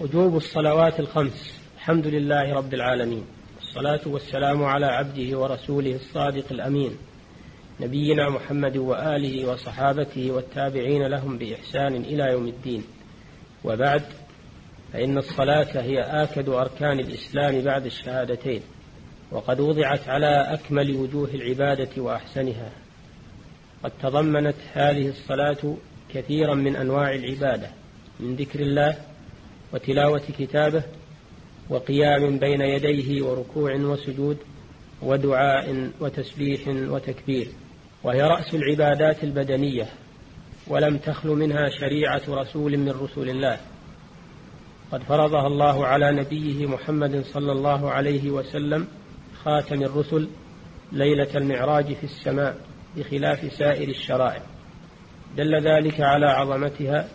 وجوب الصلوات الخمس. الحمد لله رب العالمين. والصلاة والسلام على عبده ورسوله الصادق الأمين. نبينا محمد وآله وصحابته والتابعين لهم بإحسان إلى يوم الدين. وبعد فإن الصلاة هي آكد أركان الإسلام بعد الشهادتين. وقد وضعت على أكمل وجوه العبادة وأحسنها. قد تضمنت هذه الصلاة كثيرا من أنواع العبادة. من ذكر الله وتلاوة كتابه وقيام بين يديه وركوع وسجود ودعاء وتسبيح وتكبير. وهي رأس العبادات البدنية ولم تخل منها شريعة رسول من رسول الله. قد فرضها الله على نبيه محمد صلى الله عليه وسلم خاتم الرسل ليلة المعراج في السماء بخلاف سائر الشرائع. دل ذلك على عظمتها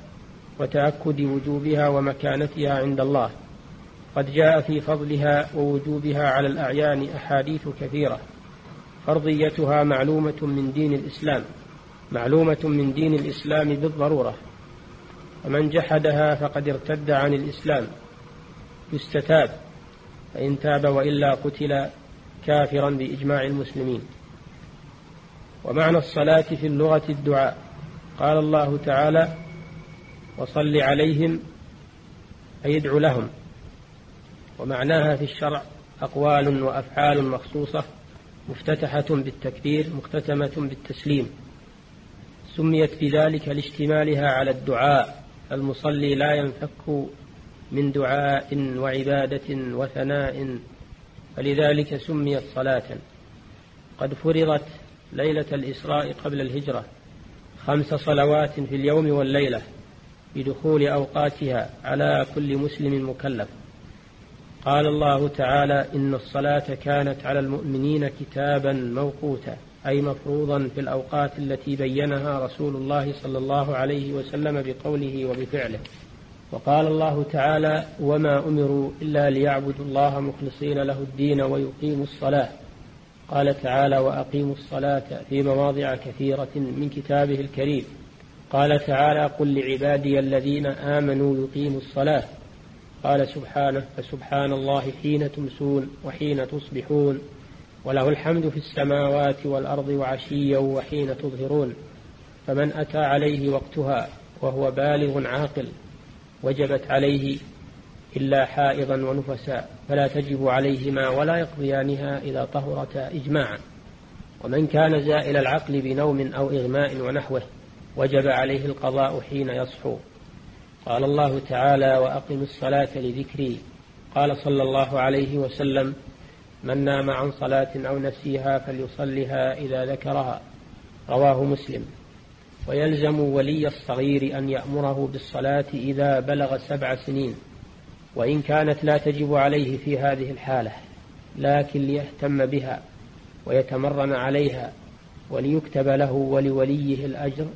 وتأكد وجوبها ومكانتها عند الله. قد جاء في فضلها ووجوبها على الأعيان أحاديث كثيرة. فرضيتها معلومة من دين الإسلام. معلومة من دين الإسلام بالضرورة. ومن جحدها فقد ارتد عن الإسلام. يستتاب. فإن تاب وإلا قتل كافرا بإجماع المسلمين. ومعنى الصلاة في اللغة الدعاء. قال الله تعالى وصل عليهم أي ادع لهم. ومعناها في الشرع أقوال وأفعال مخصوصة مفتتحة بالتكبير مختتمة بالتسليم. سميت بذلك لاشتمالها على الدعاء. المصلي لا ينفك من دعاء وعبادة وثناء. فلذلك سميت صلاة. قد فرضت ليلة الإسراء قبل الهجرة. خمس صلوات في اليوم والليلة. بدخول أوقاتها على كل مسلم مكلف. قال الله تعالى إن الصلاة كانت على المؤمنين كتابا موقوتا أي مفروضا في الأوقات التي بينها رسول الله صلى الله عليه وسلم بقوله وبفعله. وقال الله تعالى وما أمروا إلا ليعبدوا الله مخلصين له الدين ويقيموا الصلاة. قال تعالى وأقيموا الصلاة في مواضع كثيرة من كتابه الكريم. قال تعالى قل لعبادي الذين آمنوا يقيموا الصلاة. قال سبحانه فسبحان الله حين تمسون وحين تصبحون وله الحمد في السماوات والأرض وعشيا وحين تظهرون. فمن أتى عليه وقتها وهو بالغ عاقل وجبت عليه إلا حائضا ونفسا فلا تجب عليهما ولا يقضيانها إذا طهرتا إجماعا. ومن كان زائل العقل بنوم أو إغماء ونحوه وجب عليه القضاء حين يصحو. قال الله تعالى وأقم الصلاة لذكري. قال صلى الله عليه وسلم من نام عن صلاة أو نسيها فليصلها إذا ذكرها. رواه مسلم. ويلزم ولي الصغير أن يأمره بالصلاة إذا بلغ سبع سنين. وإن كانت لا تجب عليه في هذه الحالة لكن ليهتم بها ويتمرن عليها وليكتب له ولوليه الأجر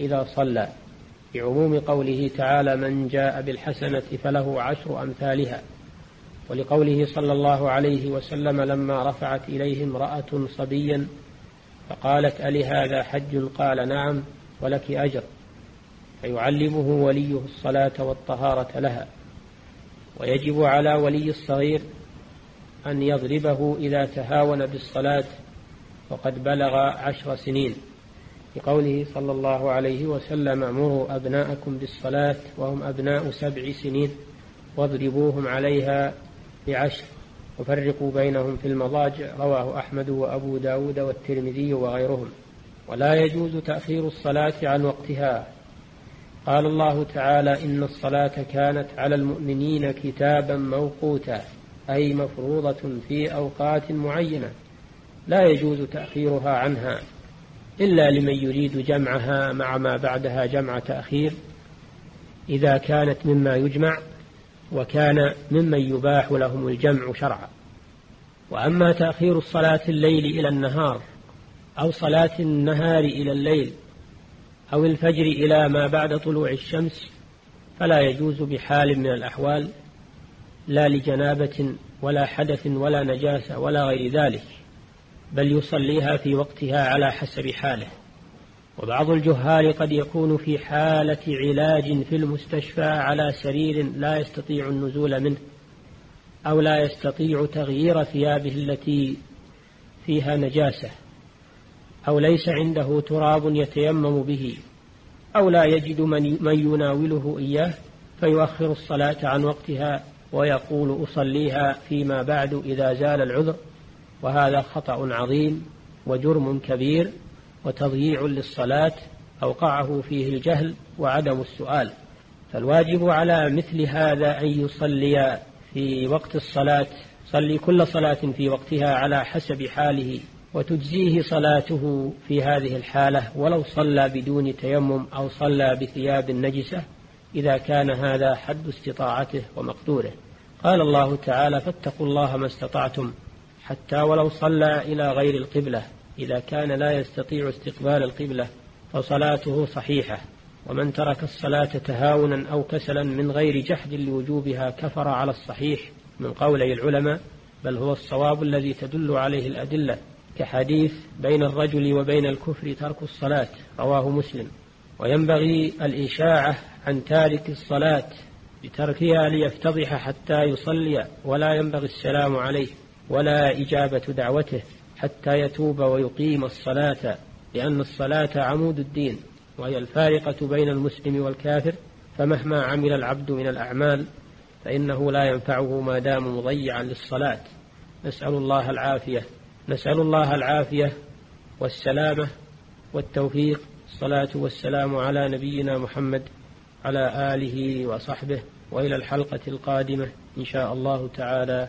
إذا صلى. بعموم قوله تعالى من جاء بالحسنة فله عشر أمثالها. ولقوله صلى الله عليه وسلم لما رفعت إليه امرأة صبيا فقالت ألي هذا حج؟ قال نعم ولك أجر. فيعلمه وليه الصلاة والطهارة لها. ويجب على ولي الصغير أن يضربه إذا تهاون بالصلاة وقد بلغ عشر سنين. لقوله صلى الله عليه وسلم مروا أبناءكم بالصلاة وهم أبناء سبع سنين واضربوهم عليها بعشر وفرقوا بينهم في المضاجع رواه أحمد وأبو داود والترمذي وغيرهم ولا يجوز تأخير الصلاة عن وقتها. قال الله تعالى إن الصلاة كانت على المؤمنين كتابا موقوتا أي مفروضة في أوقات معينة لا يجوز تأخيرها عنها. إلا لمن يريد جمعها مع ما بعدها جمع تأخير إذا كانت مما يجمع وكان ممن يباح لهم الجمع شرعا. وأما تأخير صلاة الليل إلى النهار أو صلاة النهار إلى الليل أو الفجر إلى ما بعد طلوع الشمس فلا يجوز بحال من الأحوال لا لجنابة ولا حدث ولا نجاسة ولا غير ذلك. بل يصليها في وقتها على حسب حاله. وبعض الجهال قد يكون في حالة علاج في المستشفى على سرير لا يستطيع النزول منه أو لا يستطيع تغيير ثيابه التي فيها نجاسة أو ليس عنده تراب يتيمم به أو لا يجد من, من يناوله إياه فيؤخر الصلاة عن وقتها ويقول أصليها فيما بعد إذا زال العذر. وهذا خطأ عظيم وجرم كبير وتضييع للصلاة أوقعه فيه الجهل وعدم السؤال. فالواجب على مثل هذا أن يصلي في وقت الصلاة صلي كل صلاة في وقتها على حسب حاله وتجزيه صلاته في هذه الحالة ولو صلى بدون تيمم أو صلى بثياب نجسة إذا كان هذا حد استطاعته ومقدوره. قال الله تعالى فاتقوا الله ما استطعتم حتى ولو صلى إلى غير القبلة إذا كان لا يستطيع استقبال القبلة فصلاته صحيحة. ومن ترك الصلاة تهاونا أو كسلا من غير جحد لوجوبها كفر على الصحيح من قولي العلماء بل هو الصواب الذي تدل عليه الأدلة كحديث بين الرجل وبين الكفر ترك الصلاة رواه مسلم. وينبغي الإشاعة عن تارك الصلاة بتركها ليفتضح حتى يصلي ولا ينبغي السلام عليه. ولا إجابة دعوته حتى يتوب ويقيم الصلاة لأن الصلاة عمود الدين وهي الفارقة بين المسلم والكافر فمهما عمل العبد من الأعمال فإنه لا ينفعه ما دام مضيعا للصلاة. نسأل الله العافية. نسأل الله العافية والسلامة والتوفيق. الصلاة والسلام على نبينا محمد على آله وصحبه وإلى الحلقة القادمة إن شاء الله تعالى.